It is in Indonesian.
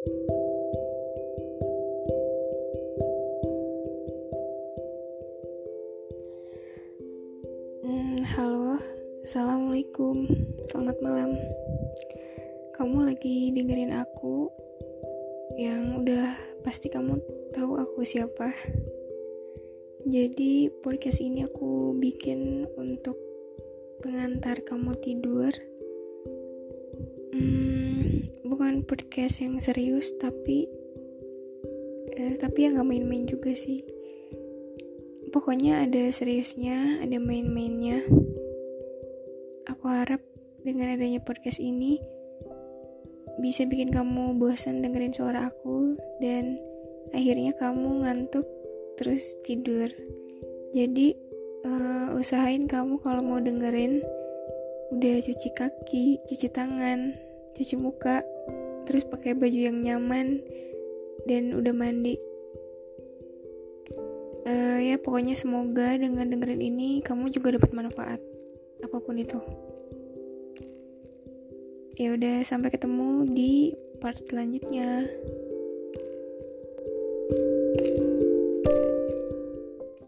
Hmm, halo, assalamualaikum, selamat malam. Kamu lagi dengerin aku yang udah pasti kamu tahu aku siapa. Jadi podcast ini aku bikin untuk pengantar kamu tidur. Hmm, bukan podcast yang serius tapi eh, tapi yang gak main-main juga sih pokoknya ada seriusnya, ada main-mainnya. Aku harap dengan adanya podcast ini bisa bikin kamu bosan dengerin suara aku dan akhirnya kamu ngantuk terus tidur. Jadi uh, usahain kamu kalau mau dengerin udah cuci kaki, cuci tangan, cuci muka, terus pakai baju yang nyaman dan udah mandi. Uh, ya pokoknya semoga dengan dengerin ini kamu juga dapat manfaat apa pun itu. Ya udah sampai ketemu di part selanjutnya